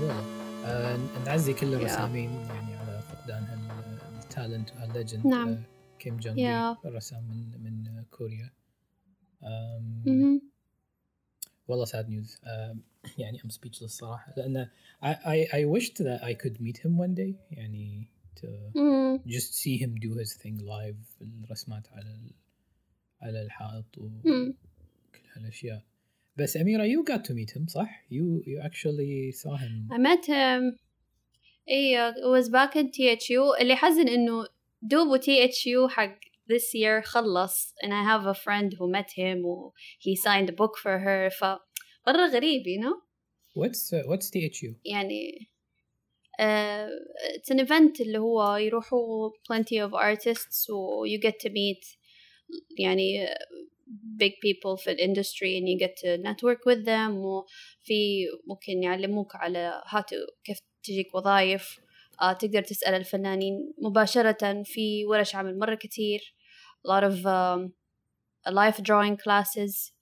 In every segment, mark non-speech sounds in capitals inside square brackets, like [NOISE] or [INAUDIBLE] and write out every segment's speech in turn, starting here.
والله آه نعزي كل الرسامين يعني على فقدان هال talent وهال legend نعم. آه كيم جونج Yeah. الرسام من من كوريا. والله news آم، يعني I'm speechless صراحة لأن I, I, I wished that I could meet him one day يعني to مم. just see him do his thing live الرسمات على ال- على الحائط وكل مم. هالأشياء بس أميرة you got to meet him صح؟ You you actually saw him I met him ايه it was back in THU اللي حزن انه دوبه THU حق this year خلص and I have a friend who met him و he signed a book for her ف مرة غريب you know what's uh, what's THU؟ يعني uh, it's an event اللي هو يروحوا plenty of artists و you get to meet يعني big people في الindustry and you get to network with them وفي ممكن يعلموك على how to كيف تجيك وظائف uh, تقدر تسأل الفنانين مباشرة في ورش عمل مرة كتير a lot of um, life drawing classes uh,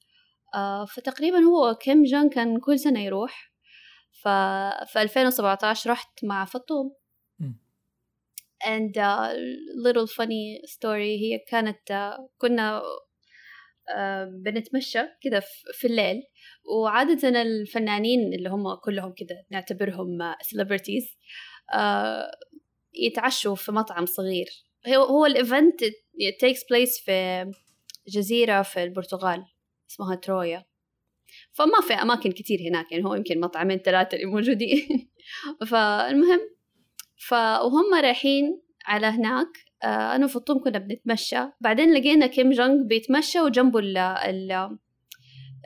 فتقريبا هو كيم جون كان كل سنة يروح. ف في 2017 رحت مع فطوم. and uh, little funny story هي كانت uh, كنا uh, بنتمشى كده في- الليل. وعادة الفنانين اللي هم كلهم كده نعتبرهم celebrities uh, يتعشوا في مطعم صغير. هو هو الايفنت takes place في جزيرة في البرتغال. اسمها ترويا. فما في أماكن كتير هناك يعني هو يمكن مطعمين ثلاثة اللي موجودين. [LAUGHS] فالمهم فوهم رايحين على هناك آه، أنا وفطوم كنا بنتمشى. بعدين لقينا كيم جونج بيتمشى وجنبه ال ال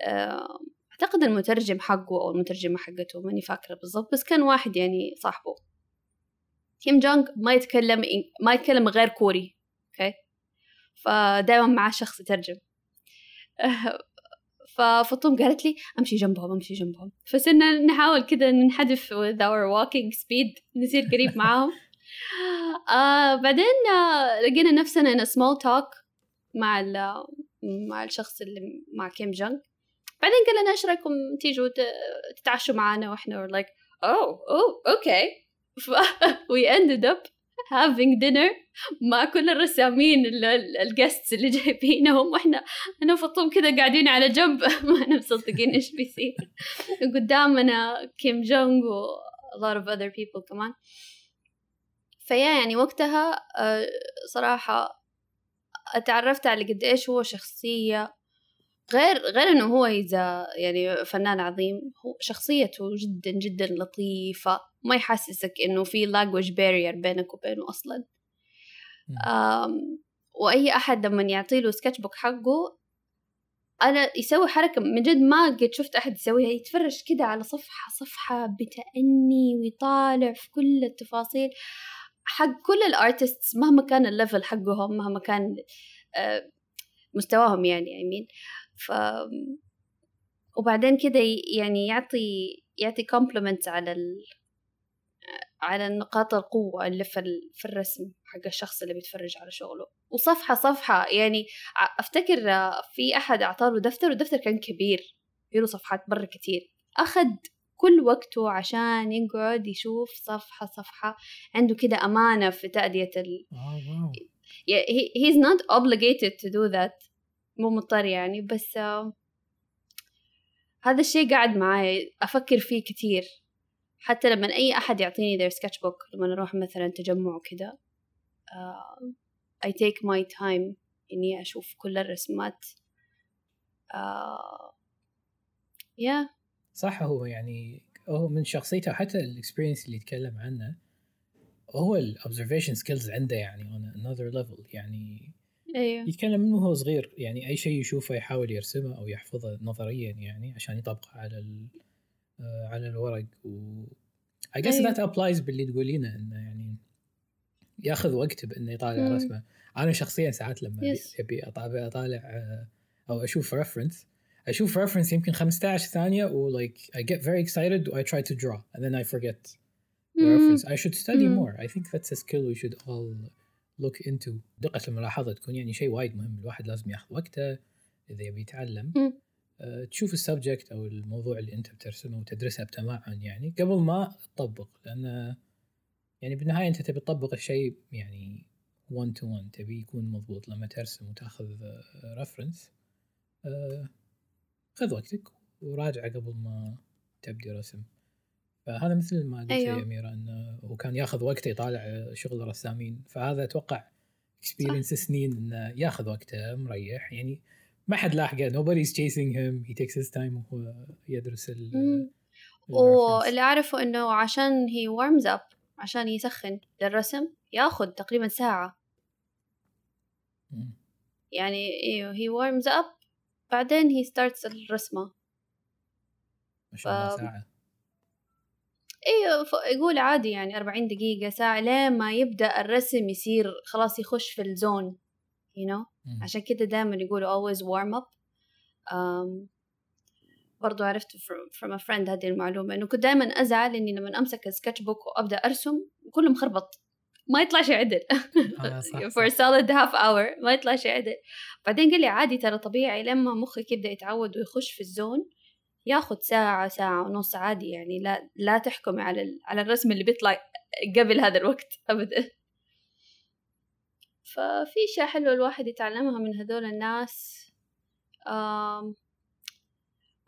آه، أعتقد المترجم حقه أو المترجمة حقته ماني فاكرة بالضبط. بس كان واحد يعني صاحبه. كيم جونج ما يتكلم ما يتكلم غير كوري okay؟ فدائما معاه شخص يترجم. [LAUGHS] ففطوم قالت لي أمشي جنبهم أمشي جنبهم. فصرنا نحاول كذا ننحدف with our walking speed نصير قريب [LAUGHS] معاهم. آه بعدين آه لقينا نفسنا in a small talk مع ال- مع الشخص اللي مع كيم جونج بعدين قال لنا إيش رأيكم تيجوا تتعشوا معنا وإحنا we're like oh oh okay. [LAUGHS] We ended up having dinner مع كل الرسامين ال guests اللي جايبينهم. وإحنا أنا وفطوم كذا قاعدين على جنب. [LAUGHS] ما إحنا مصدقين إيش بيصير. قدامنا كيم جونج و a lot of other people كمان. فيا يعني وقتها آه، صراحة أتعرفت على قد إيش هو شخصية غير غير إنه هو إذا يعني فنان عظيم هو شخصيته جدا جدا لطيفة. ما يحسسك إنه في language barrier بينك وبينه أصلا. وأي أحد لما يعطي له سكتش بوك حقه أنا يسوي حركة من جد ما قد شفت أحد يسويها يتفرج كده على صفحة صفحة بتأني ويطالع في كل التفاصيل. حق كل ال artists مهما كان ال level حقهم مهما كان آه، مستواهم يعني I mean. ف وبعدين كده يعني يعطي يعطي compliment على ال... على نقاط القوة اللي في, ال... في الرسم حق الشخص اللي بيتفرج على شغله. وصفحة صفحة يعني أفتكر في أحد أعطاله دفتر والدفتر كان كبير فيه له صفحات مرة كتير. أخذ كل وقته عشان يقعد يشوف صفحة صفحة عنده كده أمانة في تأدية ال... آه واو. yeah, he, he's not obligated to do that. مو مضطر يعني بس هذا الشيء قاعد معي أفكر فيه كتير. حتى لما أي أحد يعطيني their sketchbook لما نروح مثلا تجمع آه، I take my time إني أشوف كل الرسمات آه، yeah. صح هو يعني هو من شخصيته حتى ال experience اللي يتكلم عنه هو ال observation skills عنده يعني on another level. يعني أيوه يتكلم منه وهو صغير يعني أي شيء يشوفه يحاول يرسمه أو يحفظه نظريا يعني عشان يطبقه على ال آه، على الورق و I guess أيوه. that applies باللي تقولينه إنه يعني ياخذ وقت بانه يطالع مم. رسمه أنا شخصيا ساعات لما. ابي أطالع أطالع آه، أو أشوف reference أشوف reference يمكن 15 ثانية و like I get very excited I try to draw and then I forget the reference I should study more I think that's a skill we should all look into. دقة الملاحظة تكون يعني شيء وايد مهم. الواحد لازم ياخذ وقته إذا يبي يتعلم. أه تشوف ال subject أو الموضوع اللي أنت بترسمه وتدرسه بتمعن يعني. قبل ما تطبق لأن يعني بالنهاية أنت تبي تطبق الشيء يعني 1 to 1 تبي يكون مضبوط. لما ترسم وتاخذ reference أه خذ وقتك وراجعه قبل ما تبدي رسم. فهذا مثل ما قلت أيوه. يا أميرة إنه هو كان ياخذ وقته يطالع شغل الرسامين. فهذا أتوقع experience سنين إنه ياخذ وقته مريح. يعني ما حد لاحقه nobody's chasing him. He takes his time وهو يدرس ال واللي أعرفه إنه عشان هي warms up عشان يسخن للرسم ياخذ تقريبا ساعة. مم. يعني إيوه he warms up بعدين هي ستارتس الرسمة. ما شاء الله ف... أيوه يقول عادي يعني أربعين دقيقة ساعة لين ما يبدأ الرسم يصير خلاص يخش في الزون you know م. عشان كده دائما يقولوا always warm up. um, برضو عرفت from a friend هذه المعلومة إنه كنت دائما أزعل إني لما أمسك السكتش بوك وأبدأ أرسم كله مخربط ما يطلع شيء عدل. آه، [LAUGHS] for a solid half hour ما يطلع شيء عدل. بعدين قال لي عادي ترى طبيعي لما مخك يبدأ يتعود ويخش في الزون ياخذ ساعة ساعة ونص عادي يعني لا لا تحكمي على على الرسم اللي بيطلع قبل هذا الوقت [LAUGHS] أبدا. ففي أشياء حلوة الواحد يتعلمها من هذول الناس. um,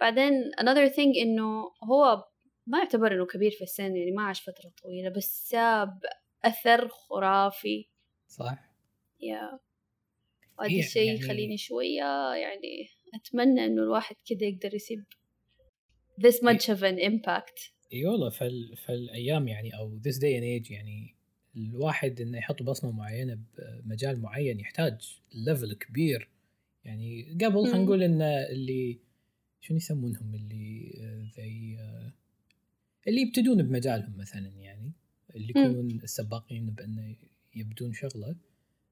بعدين another thing إنه هو ما يعتبر إنه كبير في السن يعني ما عاش فترة طويلة بس ساب أثر خرافي. صح. يا. وهذا إيه، الشيء يعني... يخليني شوية يعني أتمنى إنه الواحد كده يقدر يسيب this much of an impact. إي والله فال... فالأيام يعني أو this day and age يعني الواحد إنه يحط بصمة معينة بمجال معين يحتاج ليفل كبير. يعني قبل خلينا نقول إن اللي شنو يسمونهم اللي زي اللي يبتدون بمجالهم مثلا يعني اللي يكونون السباقين بانه يبدون شغلة.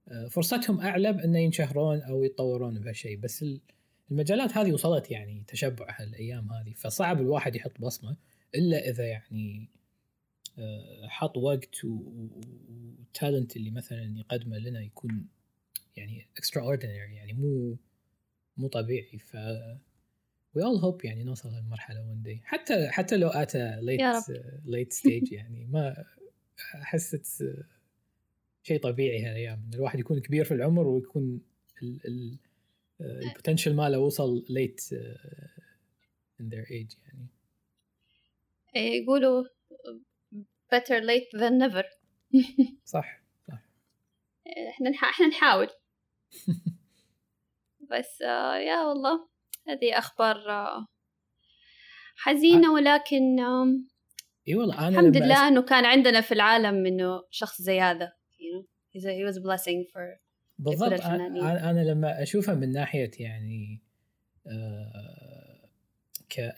آه، فرصتهم أعلى بانه ينشهرون أو يتطورون بهالشيء بس المجالات هذه وصلت يعني تشبع هالأيام هذه فصعب الواحد يحط بصمة إلا إذا يعني آه، حط وقت والتالنت اللي مثلا يقدمه لنا يكون يعني extraordinary يعني مو مو طبيعي. ف we all hope يعني نوصل للمرحلة one day. حتى حتى لو اتى late late stage [LAUGHS] يعني ما أحس شيء طبيعي هالأيام. إن الواحد يكون كبير في العمر ويكون البوتنشل ماله وصل ليت in their age يعني. إيه، يقولوا better late than never. [LAUGHS] صح صح. إحنا إحنا نحاول. [LAUGHS] بس آه يا والله هذه أخبار آه حزينة ولكن إي والله أنا الحمد لله إنه كان عندنا في العالم إنه شخص زي هذا you know. He was a blessing for بالضبط. أنا, أنا لما أشوفها من ناحية يعني آه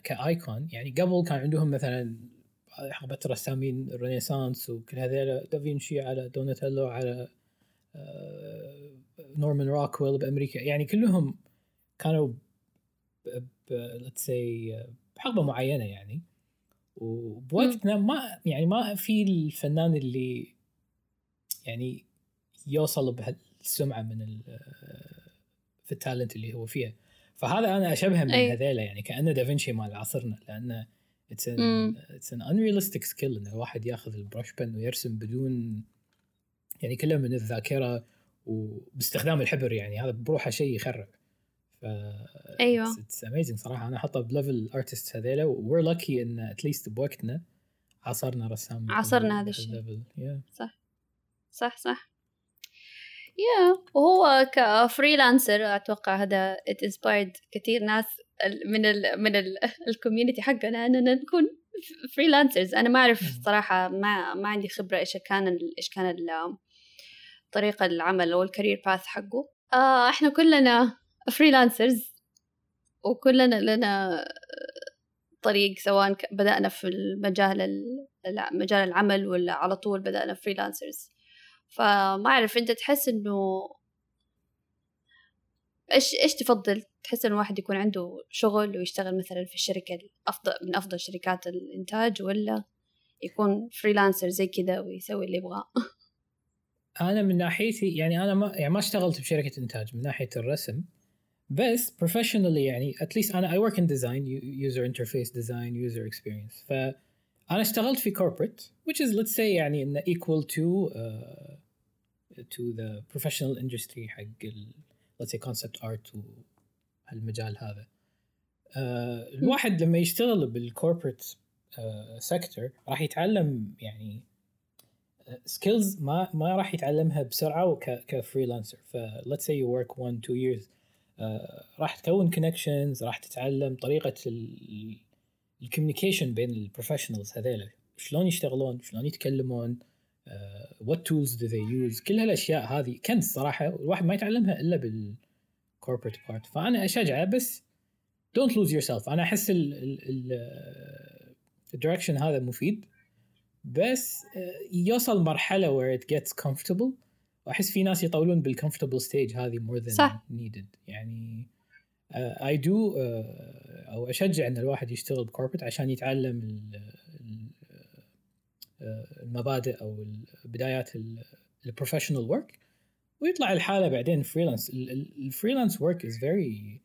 ك icon يعني قبل كان عندهم مثلا حقبة رسامين ال Renaissance وكل هذول دافينشي على دوناتيلو على آه نورمان روكويل بأمريكا يعني كلهم كانوا بحقبه معينة يعني. وبوقتنا ما يعني ما في الفنان اللي يعني يوصل بهالسمعه من في ال talent اللي هو فيها. فهذا أنا أشبهه من هذيلا يعني كأنه دافنشي مال عصرنا لأنه it's an it's an unrealistic skill إن الواحد ياخذ ال brush pen ويرسم بدون يعني كله من الذاكرة وباستخدام الحبر يعني هذا بروحه شيء يخرب. ف أيوه. it's amazing صراحة. أنا أحطه ب level ال artist هذيلا we're lucky إن at least بوقتنا عصرنا رسام عصرنا هذا الشيء. yeah. صح. صح صح. يا yeah. وهو ك freelancer أتوقع هذا it inspired كثير ناس من ال من ال community [LAUGHS] حقنا إننا نكون freelancers أنا ما أعرف صراحة ما ما عندي خبرة إيش كان إيش كان طريقة العمل أو ال career path حقه. آه إحنا كلنا freelancers وكلنا لنا طريق سواء بدأنا في المجال مجال العمل ولا على طول بدأنا freelancers فما أعرف أنت تحس إنه إيش إيش تفضل؟ تحس ان الواحد يكون عنده شغل ويشتغل مثلا في الشركة الأفضل من أفضل شركات الإنتاج ولا يكون freelancer زي كذا ويسوي اللي يبغاه؟ أنا من ناحيتي يعني أنا ما يعني ما اشتغلت بشركه إنتاج من ناحية الرسم بس professionally يعني at least أنا I work in design user interface design user experience. ف أنا اشتغلت في corporate which is let's say يعني انه equal to uh, to the professional industry حق ال, let's say concept art وهالمجال هذا. uh, الواحد لما يشتغل بال corporate sector uh, راح يتعلم يعني skills ما ما راح يتعلمها بسرعة ك freelancer ف let's say you work one two years uh, راح تكون connections راح تتعلم طريقة ال communication بين ال professionals هذيلا. شلون يشتغلون؟ شلون يتكلمون؟ what tools do they use كل هالأشياء هذه. كنز صراحة الواحد ما يتعلمها إلا بال corporate part فأنا أشجعه بس don't lose yourself أنا أحس ال direction هذا مفيد. بس uh, يوصل مرحلة where it gets comfortable. وأحس في ناس يطولون بال comfortable stage هذه than صح. needed. يعني I uh, do uh, أو أشجع إن الواحد يشتغل ب corporate عشان يتعلم المبادئ أو بدايات ال professional work ويطلع لحاله بعدين freelance ال freelance work is very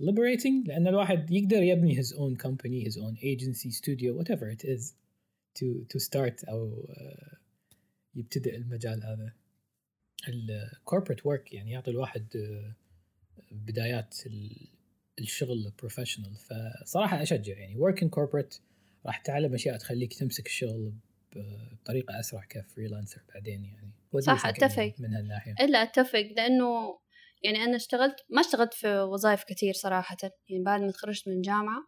liberating لأن الواحد يقدر يبني his own company his own agency studio whatever it is to to start أو uh, يبتدئ المجال هذا. ال corporate work يعني يعطي الواحد uh, بدايات الشغل ال professional فصراحة أشجع يعني. work in corporate راح تتعلم أشياء تخليك تمسك الشغل بطريقة أسرع ك freelancer بعدين يعني. صح أتفق. من هالناحية؟ إلا أتفق لأنه يعني أنا اشتغلت ما اشتغلت في وظائف كثير صراحة. يعني بعد ما تخرجت من الجامعة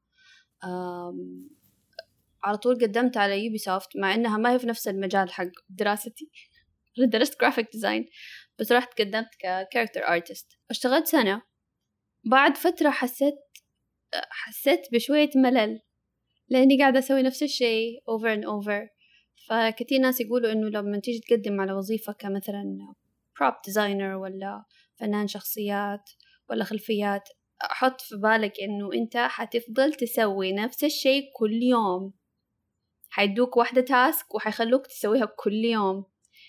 على طول قدمت على Ubisoft مع إنها ما هي في نفس المجال حق دراستي. درست graphic design بس رحت قدمت ك character artist اشتغلت سنة. بعد فترة حسيت حسيت بشوية ملل لأني قاعدة أسوي نفس الشيء over and over. فكثير ناس يقولوا إنه لما تيجي تقدم على وظيفة كمثلا prop designer ولا فنان شخصيات ولا خلفيات حط في بالك إنه أنت حتفضل تسوي نفس الشيء كل يوم. حيدوك واحدة تاسك وحيخلوك تسويها كل يوم.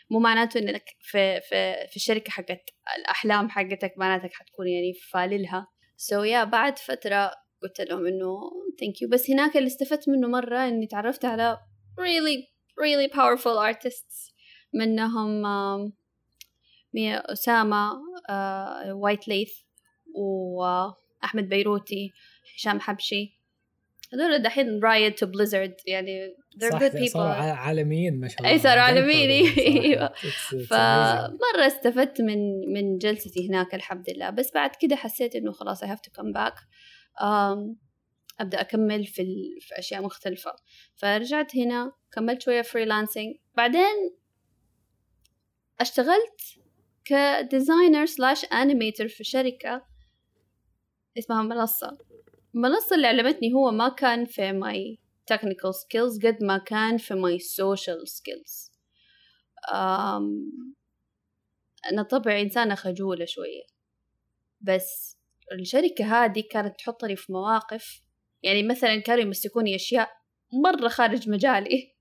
مو معناته إنك في في في الشركة حقت الأحلام حقتك معناتك حتكون يعني فاللها. سو so يا yeah, بعد فترة قلت لهم إنه thank you بس هناك اللي استفدت منه مرة إني تعرفت على really really powerful artists. منهم أسامة وايت ليث وأحمد بيروتي هشام حبشي. هذول دحين Riot و Blizzard يعني they're صح good people. صاروا عالميين ما شاء الله أي صاروا عالميين أيوه. فمرة استفدت من من جلستي هناك الحمد لله. بس بعد كده حسيت إنه خلاص I have to come back. um, أبدأ أكمل في, ال... في أشياء مختلفة. فرجعت هنا كملت شوية freelancing بعدين اشتغلت ك designer slash animator في شركة اسمها منصة. المنصة اللي علمتني هو ما كان في my technical skills قد ما كان في my social skills. أنا طبعي إنسانة خجولة شوية. بس الشركة هذه كانت تحطني في مواقف يعني مثلا كانوا يمسكوني أشياء مرة خارج مجالي.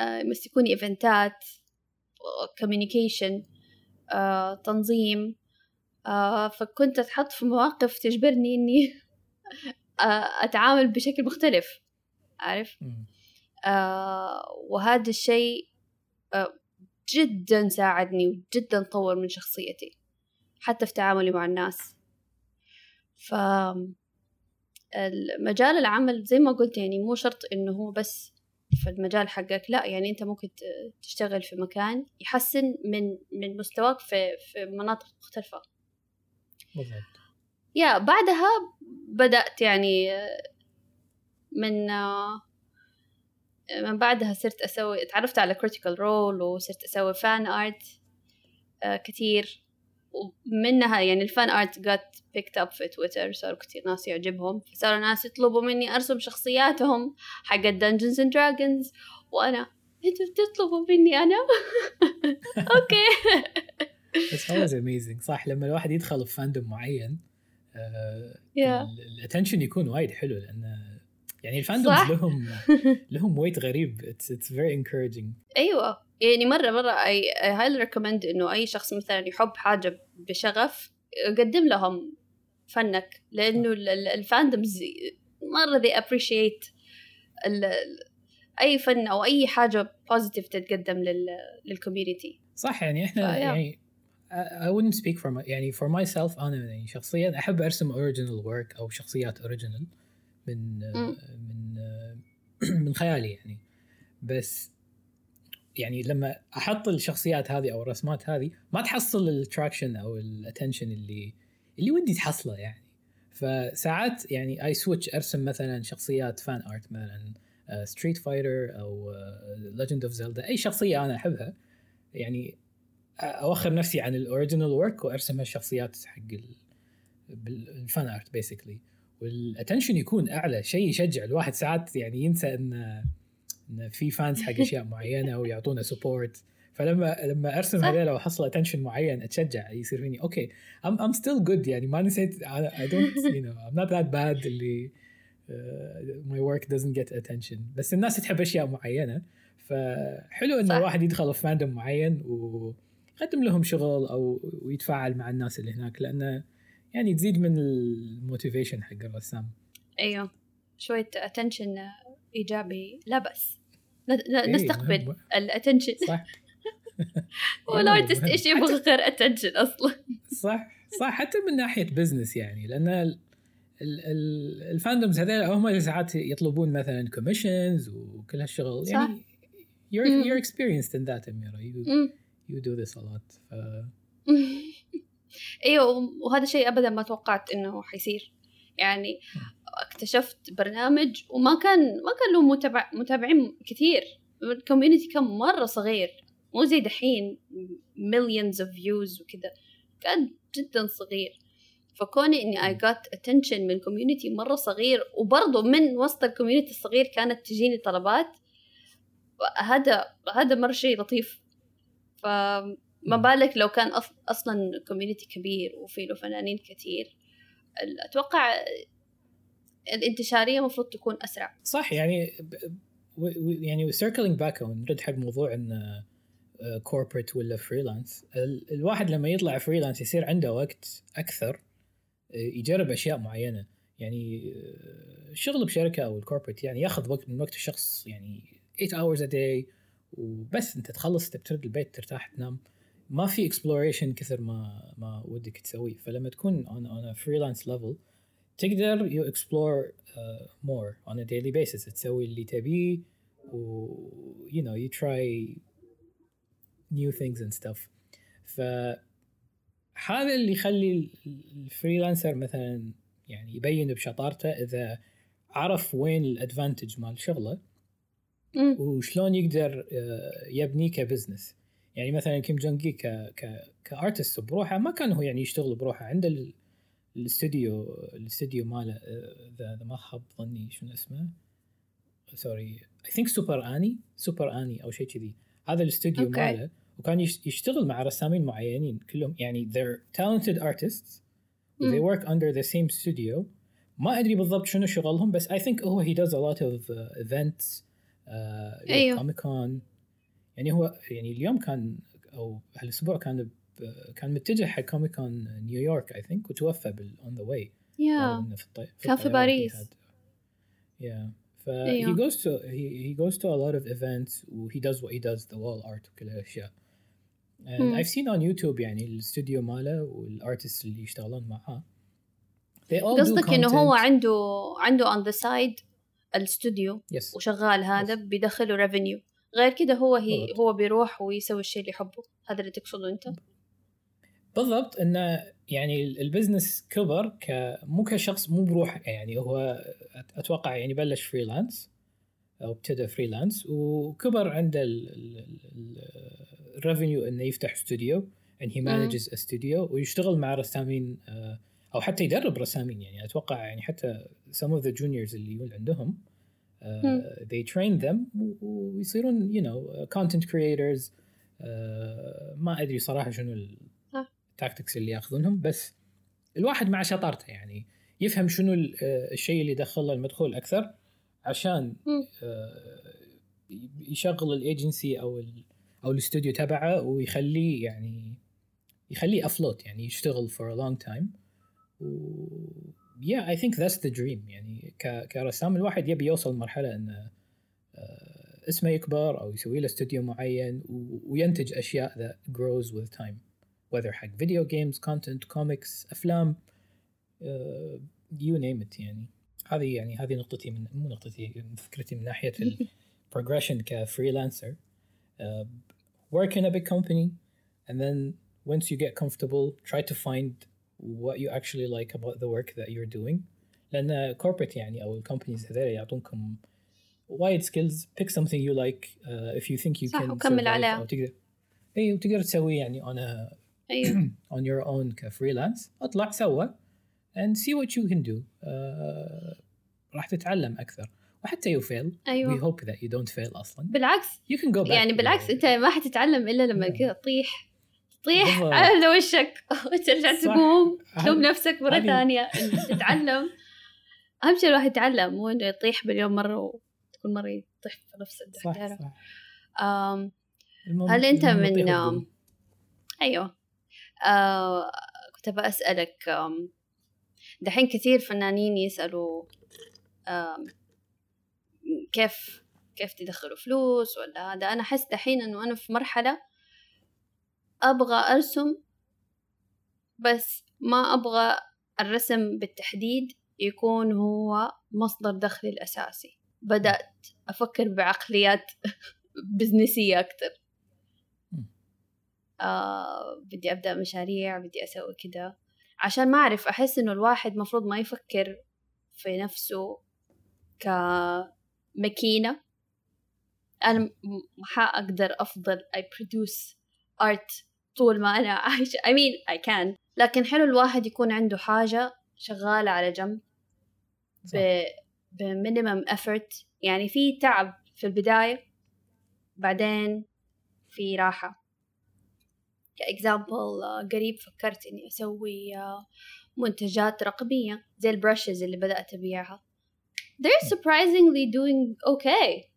آه، يمسكوني إيفنتات communication آه، تنظيم. آه، فكنت أتحط في مواقف تجبرني إني آه، أتعامل بشكل مختلف عارف؟ آه، وهذا الشيء آه، جدا ساعدني وجدا طور من شخصيتي حتى في تعاملي مع الناس. ف مجال العمل زي ما قلت يعني مو شرط إنه هو بس في المجال حقك لا يعني أنت ممكن تشتغل في مكان يحسن من من مستواك في في مناطق مختلفة. بالضبط. يا بعدها بدأت يعني من من بعدها صرت أسوي تعرفت على Critical Role وصرت أسوي fan art كثير ومنها يعني ال fan art got picked up في تويتر صاروا كثير ناس يعجبهم. فصاروا ناس يطلبوا مني أرسم شخصياتهم حق Dungeons and Dragons وأنا أنتوا بتطلبوا مني أنا؟ [LAUGHS] okay. بس always amazing. صح لما الواحد يدخل في fandom معين ال attention يكون وايد حلو لأنه يعني ال fandoms لهم [LAUGHS] لهم weight غريب. it's it's very encouraging أيوه. يعني مرة مرة I highly recommend إنه أي شخص مثلا يحب حاجة بشغف قدم لهم فنك لأنه ال fandoms مرة they appreciate أي فن أو أي حاجة positive تتقدم لل community صح يعني إحنا يعني I wouldn't speak for my يعني for myself أنا يعني شخصيا أحب أرسم original work أو شخصيات original من م. من [CLEARS THROAT] من خيالي يعني بس يعني لما أحط الشخصيات هذه أو الرسمات هذه ما تحصل ال traction أو ال attention اللي اللي ودي تحصله يعني فساعات يعني I switch أرسم مثلا شخصيات fan art مثلا Street uh, Fighter أو ليجند اوف زيلدا أي شخصية أنا أحبها يعني أوخر نفسي عن ال original work وارسم الشخصيات حق ال fan art basically وال attention يكون أعلى شيء يشجع الواحد ساعات يعني ينسى إن إن في fans حق أشياء [LAUGHS] معينة ويعطونا support فلما لما أرسم هذول وأحصل attention معين أتشجع يصير فيني okay I'm I'm still good يعني ما نسيت I don't you know I'm not that bad اللي my work doesn't get attention. بس الناس تحب أشياء معينة فحلو إن الواحد يدخل في fandom معين ويقدم لهم شغل أو ويتفاعل مع الناس اللي هناك لأنه يعني تزيد من ال motivation حق الرسام. أيوه. شوية attention إيجابي. لا بأس. إيه، نستقبل ال attention صح. [LAUGHS] وال artist إيش يبغى غير attention أصلا؟ صح صح. حتى من ناحية business يعني لأن ال fandoms هذول هم اللي ساعات يطلبون مثلا commissions وكل هالشغل. يعني you're you're experienced in that Amira do this a lot. ف... [LAUGHS] أيوه وهذا شيء ابدا ما توقعت إنه حيصير. يعني اكتشفت برنامج وما كان ما كان له متابع متابعين كثير. ال community كان مرة صغير. مو زي دحين millions of views وكذا. كان جدا صغير. فكوني إني I got attention من community مرة صغير. وبرضه من وسط ال community الصغير كانت تجيني طلبات. هذا هذا مرة شيء لطيف. فما بالك لو كان أصلا community كبير وفي له فنانين كثير أتوقع الانتشارية المفروض تكون أسرع. صح يعني يعني circling back ونرد حق موضوع إن corporate ولا freelance الواحد لما يطلع freelance يصير عنده وقت أكثر يجرب أشياء معينة. يعني الشغل بشركة أو ال corporate يعني ياخذ وقت من وقت الشخص يعني 8 hours a day وبس انت تخلص ترد البيت ترتاح تنام. ما في exploration كثر ما ما ودك تسويه. فلما تكون on, on a freelance level تقدر explore uh, more on a daily basis. تسوي اللي تبيه و you know you try new things and stuff. ف هذا اللي يخلي ال freelancer مثلا يعني يبين بشطارته إذا عرف وين ال advantage مال شغله. وشلون يقدر آه، يبنيه ك business. يعني مثلا كيم جونج ك ك ك artist بروحه ما كان هو يعني يشتغل بروحه. عنده الاستوديو الاستوديو ماله آه، اذا ما خاب ظني شنو اسمه. sorry I think سوبر اني سوبر اني أو شيء كذي. هذا الاستوديو okay. ماله وكان يشتغل مع رسامين معينين كلهم. يعني they're talented artists. mm. they work under the same studio. ما أدري بالضبط شنو شغلهم بس I think هو he does a lot of uh, events. Uh, أيوه. Comic Con يعني هو يعني اليوم كان أو هالأسبوع كان كان متجه حق Comic Con نيويورك I think وتوفى بال on the way يا كان في باريس. يا ف he goes to he, he goes to a lot of events و he does what he does the wall art وكل هالأشياء. And hmm. I've seen on YouTube يعني الاستوديو ماله وال artists اللي يشتغلون معاه. They all قصدك إنه هو عنده عنده on the side الاستوديو yes. وشغال هذا yes. بيدخله revenue غير كده هو هي بالضبط. هو بيروح ويسوي الشيء اللي يحبه هذا اللي تقصده أنت بالضبط انه يعني ال business كبر ك مو كشخص مو بروحه يعني هو أتوقع يعني بلش freelance أو ابتدى freelance وكبر عنده ال revenue إنه يفتح استوديو and he manages a studio ويشتغل مع رسامين آه، أو حتى يدرب رسامين يعني أتوقع يعني حتى some of the juniors اللي يقول عندهم uh, they train them ويصيرون you know content creators uh, ما أدري صراحة شنو ال tactics اللي ياخذونهم بس الواحد مع شطارته يعني يفهم شنو الشيء اللي دخل له المدخول أكثر عشان يشغل الايجنسي أو أو الاستوديو تبعه ويخليه يعني يخليه afloat يعني يشتغل for a long time. و yeah I think that's the dream. يعني كرسام الواحد يبي يوصل لمرحلة انه آه، اسمه يكبر أو يسوي له استوديو معين وينتج أشياء that grows with time. whether حق video games content comics أفلام uh, you name it يعني. هذه يعني هذه نقطتي من مو نقطتي فكرتي من ناحية ال progression ك freelancer uh, work in a big company and then once you get comfortable try to find what you actually like about the work that you're doing لأن corporate يعني أو ال companies هذول يعطونكم وايد skills pick something you like uh, if you think you صح can وكمل عليه أو تقدر اي وتقدر تسوي يعني on a أيوه on your own ك freelance اطلع سوى and see what you can do uh, راح تتعلم أكثر وحتى you fail أيوه we hope that you don't fail أصلا بالعكس you can go back يعني بالعكس انت ما حتتعلم الا لما Yeah. تطيح تطيح. على وشك [LAUGHS] وترجع صح. تقوم تلوم نفسك مرة ثانية تتعلم أهم شيء الواحد يتعلم مو إنه يطيح مليون مرة وكل مرة يطيح في نفس صح الدحدارة صح أم المهم- هل أنت من-. أيوه آه كنت بسألك دحين كثير فنانين يسألوا كيف كيف تدخلوا فلوس ولا هذا أنا أحس دحين إنه أنا في مرحلة أبغى أرسم بس ما أبغى الرسم بالتحديد يكون هو مصدر دخلي الأساسي. بدأت أفكر بعقليات [LAUGHS] بزنسية أكتر. آه بدي أبدأ مشاريع بدي أسوي كده. عشان ما أعرف أحس إنه الواحد مفروض ما يفكر في نفسه كماكينة. أنا م- حأقدر أفضل I produce art طول ما أنا عايشة. I mean I can. لكن حلو الواحد يكون عنده حاجة شغالة على جنب. ب بمينيمم effort. يعني في تعب في البداية بعدين في راحة. كإكزامبل قريب فكرت إني أسوي آه، منتجات رقمية زي البرشز اللي بدأت أبيعها. They're surprisingly doing okay.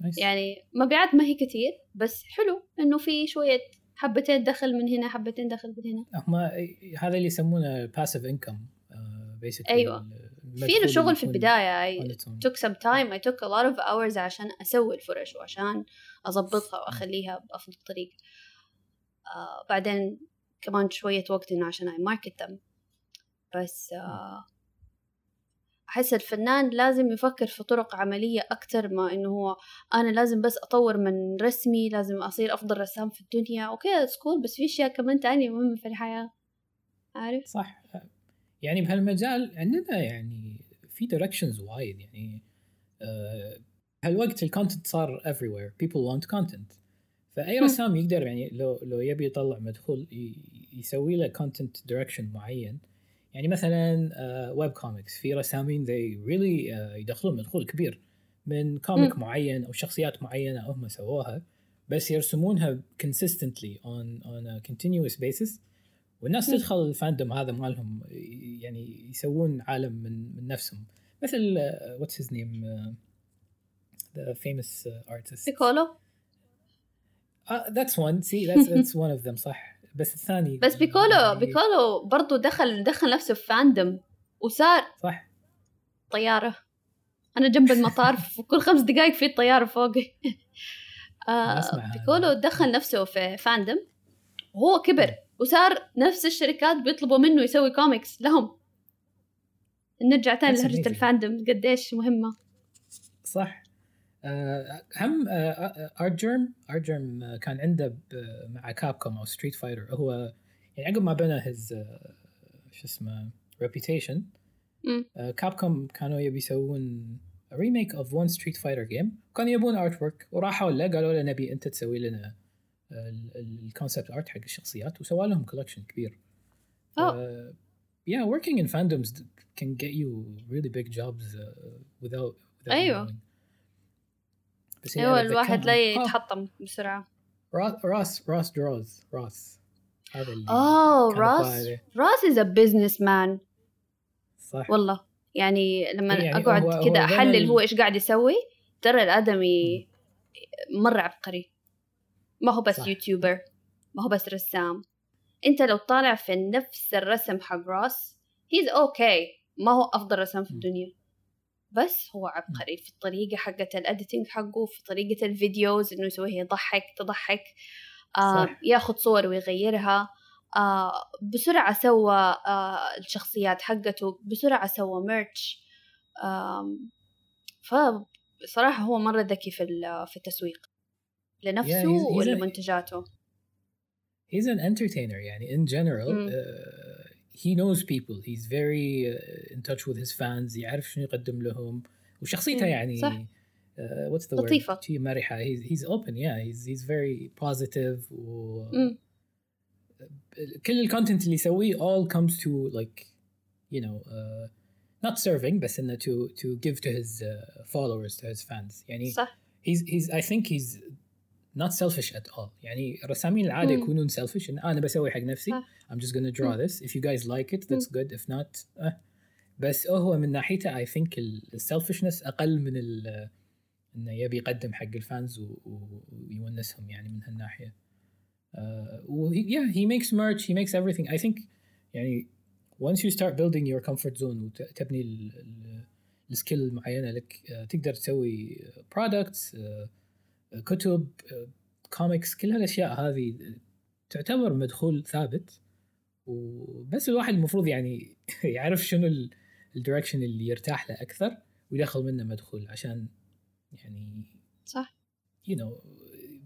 Nice. يعني مبيعات ما هي كتير بس حلو إنه في شوية حبتين دخل من هنا حبتين دخل من هنا هم هذا اللي يسمونه passive income uh, basically أيوة. المدخول في له شغل في البداية I own. took some time I took a lot of hours عشان أسوي الفرش وعشان أضبطها وأخليها بأفضل طريقة آه بعدين كمان شوية وقت إنه عشان I market them بس آه أحس الفنان لازم يفكر في طرق عملية أكتر ما إنه هو أنا لازم بس أطور من رسمي لازم أصير أفضل رسام في الدنيا. okay cool بس في أشياء كمان تانية مهمة في الحياة. عارف؟ صح. يعني بهالمجال عندنا يعني في directions وايد يعني آه، هالوقت ال content صار everywhere. People want content. فأي. رسام يقدر يعني لو لو يبي يطلع مدخول يسوي له content direction معين يعني مثلا web comics في رسامين they really آه، يدخلون مدخول كبير من comic مم. معين أو شخصيات معينة هم سووها بس يرسمونها consistently on on a continuous basis. والناس مم. تدخل ال fandom هذا مالهم يعني يسوون عالم من من نفسهم. مثل what's his name the famous artist بيكولو that's one see that's that's one of them صح. بس الثاني بس بيكولو يعني بيكولو برضو دخل دخل نفسه في fandom وصار صح. طيارة. أنا جنب المطار في كل خمس دقايق في طيارة فوقي. [LAUGHS] آه. بيكولو دخل نفسه في fandom وهو كبر وصار نفس الشركات بيطلبوا منه يسوي كوميكس لهم. نرجع تاني لهرجة. ال fandom قديش مهمة. صح. هم Artgerm Artgerm كان عنده مع Capcom أو Street Fighter هو يعني عقب ما بنى his شو اسمه reputation مم. Capcom كانوا يبي يسوون remake of one Street Fighter game كانوا يبون artwork وراحوا له قالوا له نبي أنت تسوي لنا ال concept art حق الشخصيات وسوى لهم collection كبير Oh. Yeah, working in fandoms can get you really big jobs uh, without, without أيوة. knowing. بس يعني الواحد لا. آه، يتحطم بسرعة. را- راس Ross Draws Ross. هذا اللي اوه كان Ross. Ross is a businessman صح. والله. يعني لما يعني أقعد كذا أحلل هو إيش قاعد يسوي ترى الآدمي مره عبقري. ما هو بس صح. YouTuber. ما هو بس رسام. أنت لو طالع في نفس الرسم حق Ross he's okay ما هو أفضل رسام في م. الدنيا. بس هو عبقري في الطريقة حقت ال editing حقه في طريقة ال videos إنه يسويها يضحك تضحك آه. ياخذ صور ويغيرها. آه بسرعة سوى آه الشخصيات حقته بسرعة سوى merch آم، فصراحة هو مرة ذكي في في التسويق لنفسه Yeah, he's- he's ولمنتجاته. he's an entertainer يعني in general. مم. uh, he knows people he's very uh, in touch with his fans يعرف شنو يقدم لهم وشخصيته مم. يعني صح. uh, what's the لطيفة. word شي مرحة he's, he's open yeah he's, he's very positive و مم. كل الكونتنت اللي يسويه all comes to like you know uh, not serving بس انه to to give to his uh, followers to his fans يعني صح he's he's I think he's not selfish at all يعني الرسامين العادة مم. يكونون selfish إن أنا بسوي حق نفسي صح. I'm just gonna draw مم. this if you guys like it that's good if not uh. بس هو من ناحيته I think ال selfishness أقل من ال إنه يبي يقدم حق الفانز و- و- ويونسهم يعني من هالناحية uh, و he, yeah he makes merch he makes everything I think يعني once you start building your comfort zone وتبني ال- ال- السكيل المعينة لك uh, تقدر تسوي products uh, كتب كوميكس كل هالأشياء هذه تعتبر مدخول ثابت وبس الواحد المفروض يعني [LAUGHS] يعرف شنو ال direction اللي يرتاح له أكثر ويدخل منه مدخول عشان يعني صح you know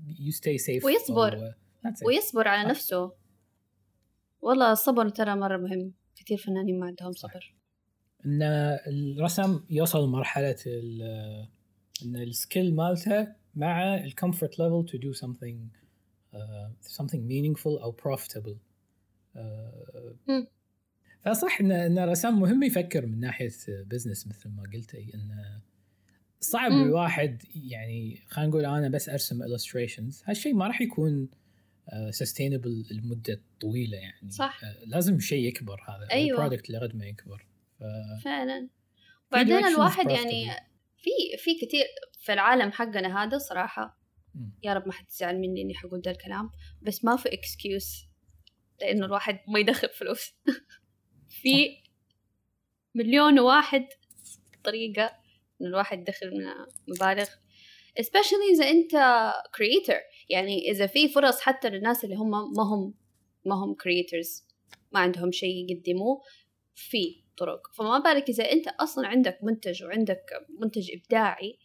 you stay safe ويصبر. ويصبر على. نفسه والله الصبر ترى مرة مهم كثير فنانين ما عندهم صح. صبر إن الرسم يوصل لمرحلة ال- إن ال skill مالته مع ال comfort level to do something uh, something meaningful أو profitable uh, مم. فصح إن إن الرسام مهم يفكر من ناحية business مثل ما قلتي انه صعب مم. الواحد يعني خلينا نقول أنا بس أرسم illustrations هالشيء ما راح يكون uh, sustainable لمدة طويلة يعني صح. uh, لازم شيء يكبر هذا أيوة. ال product اللي قد ما يكبر ف... فعلا بعدين الواحد. يعني في في كثير في العالم حقنا هذا صراحة. يا رب ما حد يزعل مني إني حقول ده الكلام بس ما في excuse لإنه الواحد ما يدخل فلوس. [LAUGHS] في مليون واحد طريقة إنه الواحد يدخل منها مبالغ. Especially إذا أنت creator. يعني إذا في فرص حتى للناس اللي هم ما هم ما هم creators ما عندهم شيء يقدموه في. طرق فما بالك إذا أنت أصلا عندك منتج وعندك منتج إبداعي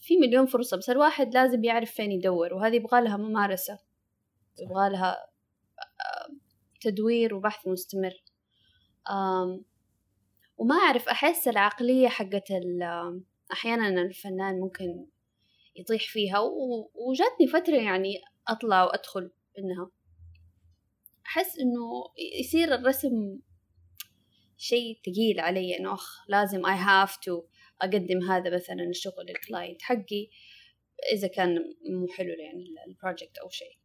في مليون فرصة بس الواحد لازم يعرف فين يدور وهذه يبغى لها ممارسة يبغى لها آه، تدوير وبحث مستمر. وما أعرف أحس العقلية حقت أحيانا الفنان ممكن يطيح فيها وجاتني فترة يعني أطلع وأدخل منها. أحس إنه يصير الرسم شيء ثقيل علي إنه أخ لازم I have to أقدم هذا مثلا الشغل لل client حقي إذا كان مو حلو يعني ال project أو شيء.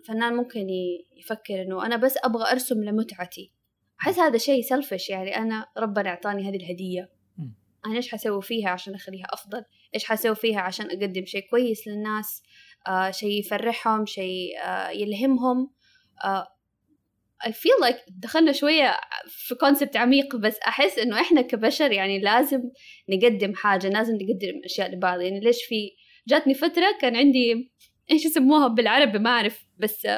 الفنان ممكن يفكر إنه أنا بس أبغى أرسم لمتعتي. أحس هذا شيء سلفش يعني أنا ربنا أعطاني هذه الهدية. مم. أنا إيش حسوي فيها عشان أخليها أفضل؟ إيش حسوي فيها عشان أقدم شيء كويس للناس؟ آه شيء يفرحهم شيء آه يلهمهم؟ آه I feel like دخلنا شوية في كونسبت عميق بس أحس إنه إحنا كبشر يعني لازم نقدم حاجة لازم نقدم أشياء لبعض. يعني ليش في؟ جاتني فترة كان عندي [LAUGHS] إيش يسموها بالعربي؟ ما أعرف بس uh,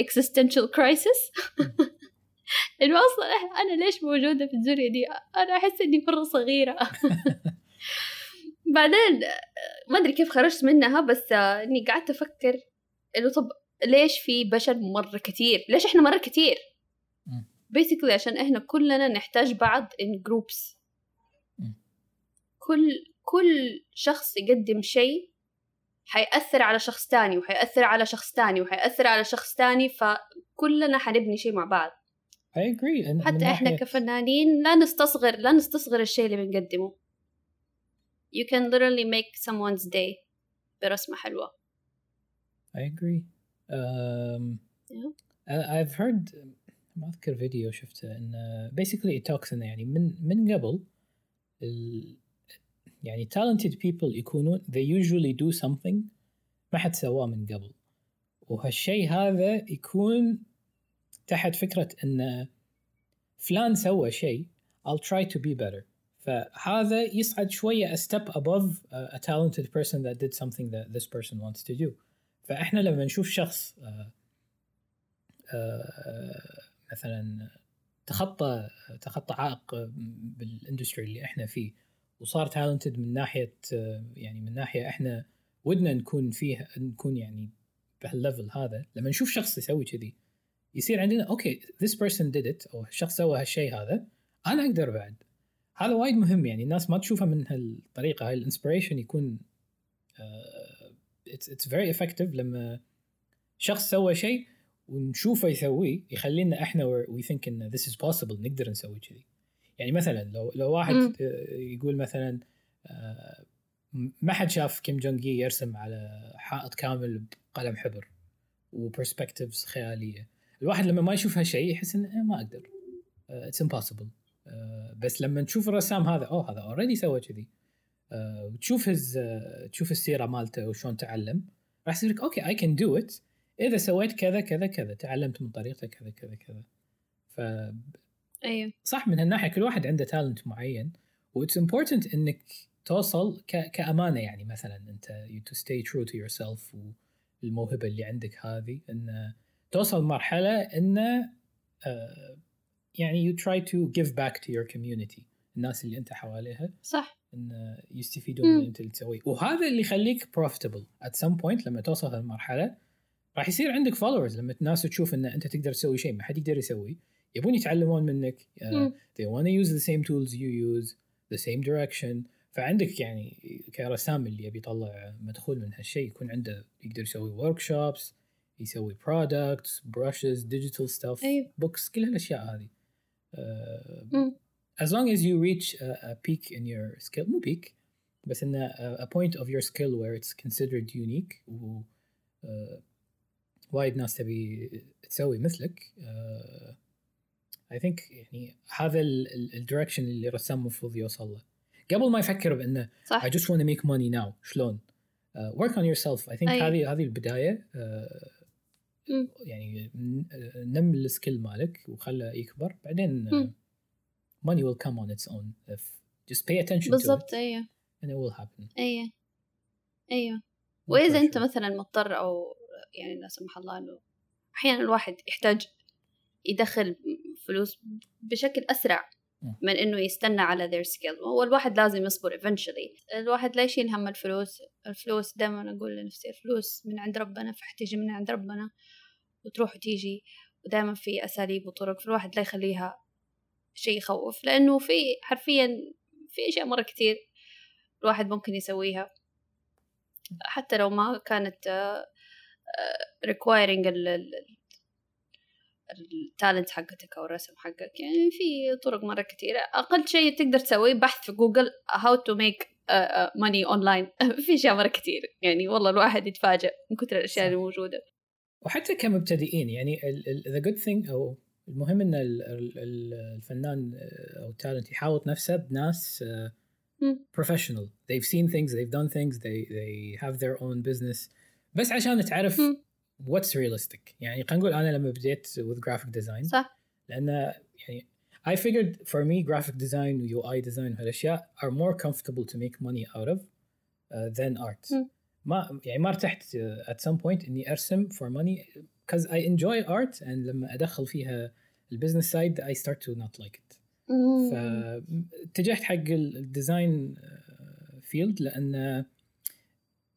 existential crisis. [LAUGHS] إنه أصلا أنا ليش موجودة في الدنيا دي؟ أنا أحس إني مرة صغيرة. [LAUGHS] بعدين آه، ما أدري كيف خرجت منها بس آه، إني قعدت أفكر إنه طب ليش في بشر مرة كتير؟ ليش إحنا مرة كتير؟ مم. basically عشان إحنا كلنا نحتاج بعض in groups. كل كل شخص يقدم شيء حيأثر على شخص تاني وحيأثر على شخص تاني وحيأثر على شخص تاني فكلنا حنبني شيء مع بعض. I agree. حتى إحنا كفنانين لا نستصغر لا نستصغر الشيء اللي بنقدمه. You can literally make someone's day برسمة حلوة. I agree. um, Yeah. I've heard ما اذكر فيديو شفته ان basically it talks انه يعني من من قبل ال يعني talented people يكونون they usually do something ما حد سواه من قبل وهالشيء هذا يكون تحت فكرة ان فلان سوى شيء I'll try to be better فهذا يصعد شوية a step above a talented person that did something that this person wants to do فاحنا لما نشوف شخص uh, uh, مثلا تخطى تخطى عائق بال industry اللي إحنا فيه وصار talented من ناحية يعني من ناحية إحنا ودنا نكون فيها نكون يعني بهال level هذا لما نشوف شخص يسوي كذي يصير عندنا okay this person did it أو الشخص سوى هالشيء هذا أنا أقدر بعد. هذا وايد مهم يعني الناس ما تشوفها من هالطريقة هاي ال inspiration يكون it's it's very effective لما شخص سوى شيء ونشوفه يسويه يخلينا إحنا we think إن this is possible نقدر نسوي كذي. يعني مثلا لو لو واحد م. يقول مثلا آه، ما حد شاف كيم جونج يرسم على حائط كامل بقلم حبر و perspectives خيالية. الواحد لما ما يشوف هالشيء يحس إنه ما أقدر. it's uh, impossible بس لما تشوف الرسام هذا أوه هذا already سوى كذي. وتشوف his uh, تشوف السيرة مالته وشلون تعلم. راح يصير لك okay I can do it إذا سويت كذا كذا كذا تعلمت من طريقته كذا كذا كذا. ف أيوه. صح من هالناحية كل واحد عنده talent معين. و it's important إنك توصل ك... كأمانة يعني مثلا أنت to stay true to yourself والموهبة اللي عندك هذه. إن توصل مرحله إن uh, يعني you try to give back to your community الناس اللي أنت حواليها صح. إن يستفيدون من اللي انت اللي تسويه. وهذا اللي يخليك profitable at some point لما توصل هالمرحلة راح يصير عندك followers لما الناس تشوف إن أنت تقدر تسوي شيء ما حد يقدر يسوي يبون يتعلمون منك. uh, they want to use the same tools you use the same direction. فعندك يعني كرسام اللي يبي يطلع مدخول من هالشيء يكون عنده يقدر يسوي workshops يسوي products brushes digital stuff books كل هالأشياء هذه. uh, as long as you reach a, a peak in your skill مو peak بس ان a, a point of your skill where it's considered unique و uh, وايد ناس تبي تسوي مثلك uh, think يعني هذا ال direction اللي الرسام المفروض يوصل له قبل ما يفكر بانه صح. I just want to make money now شلون uh, work on yourself I think هذه هذه البدايه uh, يعني نم ال skill مالك وخله يكبر بعدين uh, money will come on its own if just pay attention بالضبط to it أيوه. and it will happen. أيوه. أيوه. وإذا أنت مثلا مضطر أو يعني لا سمح الله إنه أحيانا الواحد يحتاج يدخل فلوس بشكل أسرع من إنه يستنى على their skill. هو الواحد لازم يصبر eventually. الواحد لا يشيل هم الفلوس. الفلوس دائما أقول لنفسي الفلوس من عند ربنا فحتيجي من عند ربنا وتروح وتيجي. ودائما في أساليب وطرق فالواحد لا يخليها شيء يخوف لأنه في حرفيا في أشياء مرة كتير الواحد ممكن يسويها. حتى لو ما كانت requiring التالنت حقتك أو الرسم حقك يعني في طرق مرة كثيره أقل شيء تقدر تسويه بحث في جوجل how to make money online. [LAUGHS] في أشياء مرة كثير يعني والله الواحد يتفاجئ من كثر الأشياء اللي موجودة. وحتى كمبتدئين يعني the good thing أو المهم ان الفنان أو ال talent يحاوط نفسه بناس professional they've seen things they've done things they they have their own business بس عشان تعرف what's realistic يعني خلينا نقول أنا لما بديت with graphic design صح لأن يعني I figured for me graphic design و UI design هالاشياء are more comfortable to make money out of uh, than art. ما يعني ما ارتحت uh, at some point اني ارسم for money because I enjoy art and لما أدخل فيها ال business side I start to not like it. فاتجهت حق ال design field لأن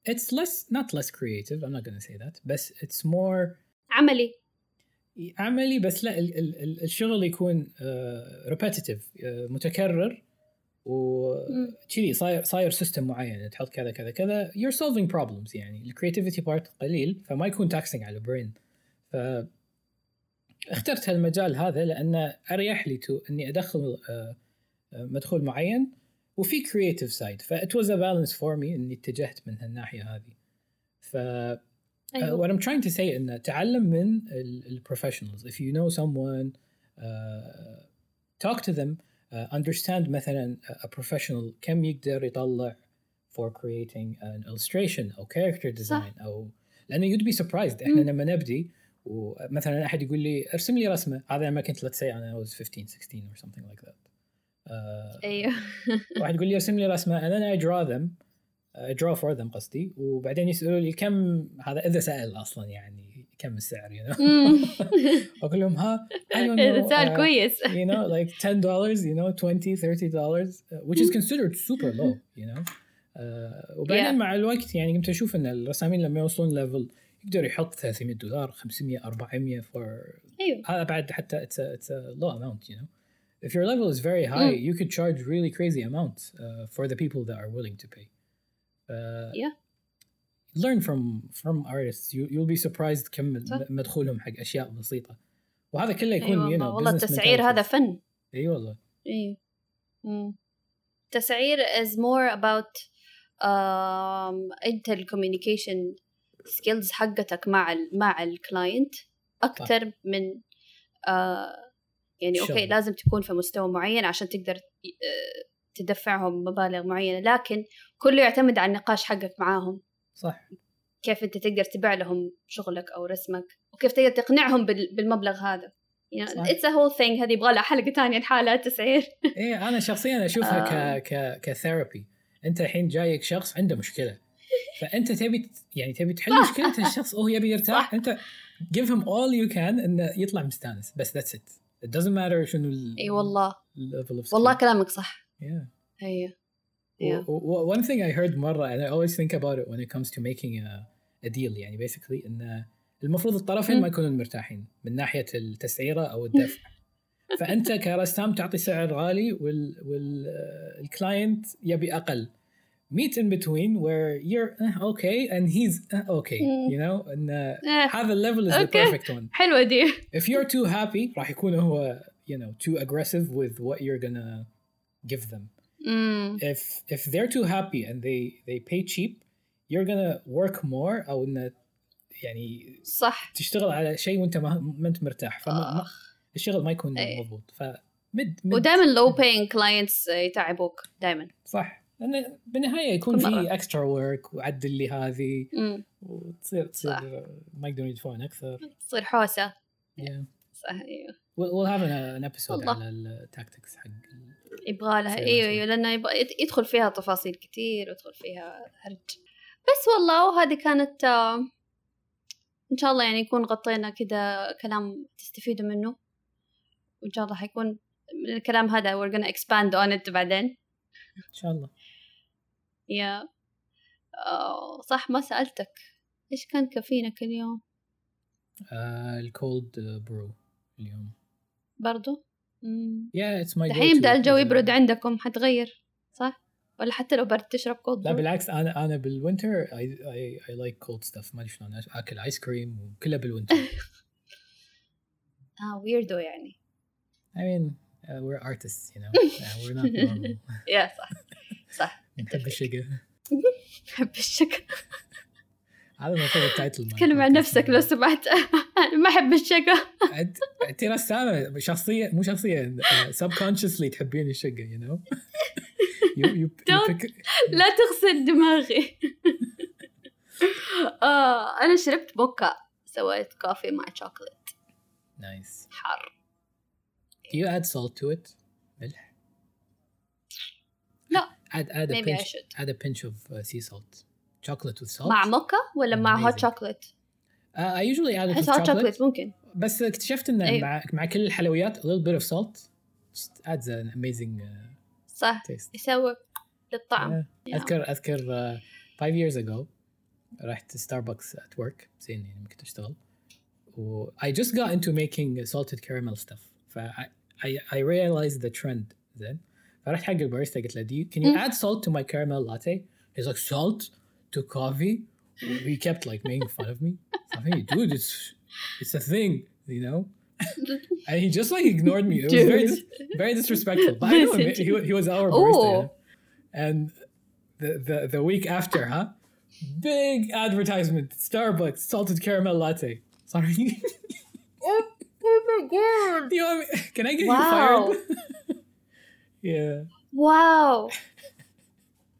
it's less not less creative I'm not gonna say that بس it's more عملي. عملي بس لا ال ال الشغل يكون uh, repetitive uh, متكرر وكذي صاير صاير system معين تحط كذا كذا كذا you're solving problems يعني. ال creativity part قليل فما يكون taxing على ال brain ف اخترت هالمجال هذا لأنه أريح لي to إني أدخل uh, مدخول معين وفي creative side that was a balance for me إني اتجهت من هالناحية هذه. ف Uh, what I'm trying to say إن تعلم من ال professionals. If you know someone, uh, talk to them, uh, understand مثلا a professional كم يقدر يطلع for creating an illustration أو character design صح. أو لأنه you'd be surprised. إحنا لما نبدي ومثلا أحد يقول لي ارسم لي رسمة. هذا لما كنت let's say أنا was 15 16 or something like that. Uh, أيوه. [LAUGHS] واحد يقول لي ارسم لي رسمة and then I draw them. Draw for them قصدي. وبعدين يسألوا لي كم هذا إذا سأل أصلا يعني كم السعر؟ you know [LAUGHS] أقول لهم ها إذا سؤال كويس. [LAUGHS] you know like 10 dollars you know 20 30 dollars which is considered super low you know. uh, وبعدين yeah. مع الوقت يعني قمت أشوف إن الرسامين لما يوصلون level يقدر يحط 300 دولار 500 400 for أيوه هذا بعد حتى it's a, it's a low amount you know if your level is very high mm. you could charge really crazy amounts uh, for the people that are willing to pay yeah learn from from artists you you'll be surprised كم مدخولهم حق اشياء بسيطه وهذا كله يكون أيوة you know, والله التسعير هذا فن اي أيوة والله اي التسعير is more about um, انت ال communication skills حقتك مع ال مع ال client أكثر من uh, يعني okay لازم تكون في مستوى معين عشان تقدر uh, تدفعهم مبالغ معينة لكن كله يعتمد على النقاش حقك معاهم. صح. كيف أنت تقدر تبيع لهم شغلك أو رسمك وكيف تقدر تقنعهم بالمبلغ هذا. يعني it's a whole thing هذه يبغى لها حلقة ثانية لحالها تسعير. إيه أنا شخصيا أشوفها [LAUGHS] آه. ك ك ك therapy. أنت الحين جايك شخص عنده مشكلة. فأنت تبي يعني تبي تحل مشكلة الشخص وهو يبي يرتاح أنت give him all you can إنه يطلع مستانس. بس that's it. It doesn't matter شنو إي والله. والله كلامك صح. Yeah. Yeah. Yeah. One thing I heard مرة and I always think about it when it comes to making a, a deal يعني basically إن المفروض الطرفين ما يكونون مرتاحين من ناحية التسعيرة أو الدفع. [LAUGHS] فأنت كرسام تعطي سعر غالي وال وال client يبي أقل. meet in between where you're uh, okay and he's uh, okay you know and uh, هذا level is okay. the perfect one حلوة دي if you're too happy راح يكون هو you know too aggressive with what you're gonna give them. Mm. If if they're too happy and they they pay cheap, you're gonna work more او ان يعني صح تشتغل على شيء وانت ما, ما انت مرتاح فما الشغل ما يكون أي. مضبوط ف مد, مد ودائما لو باينج كلاينتس يتعبوك دائما صح لأن بالنهاية يكون في extra work وعدل لي هذه. وتصير تصير ما يقدرون يدفعون أكثر. تصير حوسة. Yeah. صح أيوه we'll have an episode على ال tactics حق يبغى لها. إيوه إيوه لأنه يبغى يدخل فيها تفاصيل كتير ويدخل فيها هرج. بس والله وهذه كانت آه، إن شاء الله يعني يكون غطينا كذا كلام تستفيدوا منه. وإن شاء الله حيكون الكلام هذا we're gonna expand on it بعدين. إن شاء الله. yeah yeah. آه صح ما سألتك. إيش كان كافينك اليوم؟ آه ال cold brew اليوم. برضو؟ yeah it's my الحين يبدأ الجو يبرد عندكم حتغير صح؟ ولا حتى لو برد تشرب cold لا بالعكس أنا أنا بال winter I I I like cold stuff ما ادري شلون أكل ice cream وكله بال winter [LAUGHS] آه weirdo يعني. I mean uh, we're artists you know. [LAUGHS] Yeah, we're not normal. yeah صح صح. نحب الشقا نحب الشقا هذا المفروض ال title تكلم عن نفسك لو سمحت. [LAUGHS] ما أحب الشقا انت رسامة شخصية مو شخصية subconsciously تحبين الشقا you know لا تغسل دماغي. [LAUGHS] آه أنا شربت موكا سويت كوفي مع شوكولات نايس حار. Do you add salt to it? ملح؟ لا. add add a Maybe pinch add a pinch of uh, sea salt chocolate with salt مع موكا ولا مع هوت شوكولات؟ Uh, I usually add it with hot chocolate ممكن بس اكتشفت انه أيوه. مع مع كل الحلويات a little bit of salt just adds an amazing uh, صح taste. يسوي للطعم yeah. اذكر اذكر uh, five years ago رحت ستاربكس at work زين يعني كنت اشتغل و I just got into making salted caramel stuff ف I, I, I realized the trend زين فرحت حق الباريستا قلت له do you, can you add salt to my caramel latte he's like salt to coffee he kept like making fun of me so I'm like, dude it's it's a thing you know [LAUGHS] and he just like ignored me. It was very, very disrespectful. But I know him. He, he was our barista. Yeah? And the, the the week after, huh? big advertisement Starbucks salted caramel latte. Sorry. oh, oh my god. you want me, can I get Wow. you fired? [LAUGHS] yeah. واو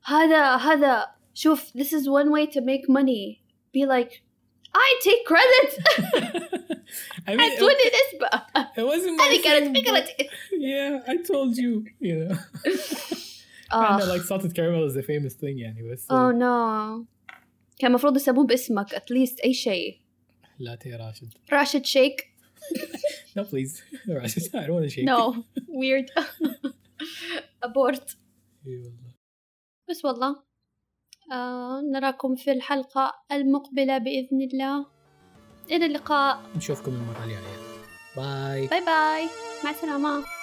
هذا هذا شوف this is one way to make money be like I take credit [LAUGHS] I mean, أعطوني it, نسبة it wasn't my هذه كانت thing, but- فكرتي Yeah, I told you. You know, [LAUGHS] I آه know like salted caramel is a famous thing يعني بس oh no كان المفروض يسموه باسمك at least أي شيء latte راشد. راشد شيك No, please. [LAUGHS] Rashid, I don't want to shake. no weird [LAUGHS] abort إي والله. بس والله آه نراكم في الحلقة المقبلة بإذن الله إلى اللقاء نشوفكم المرة الجاية. bye. bye bye مع السلامة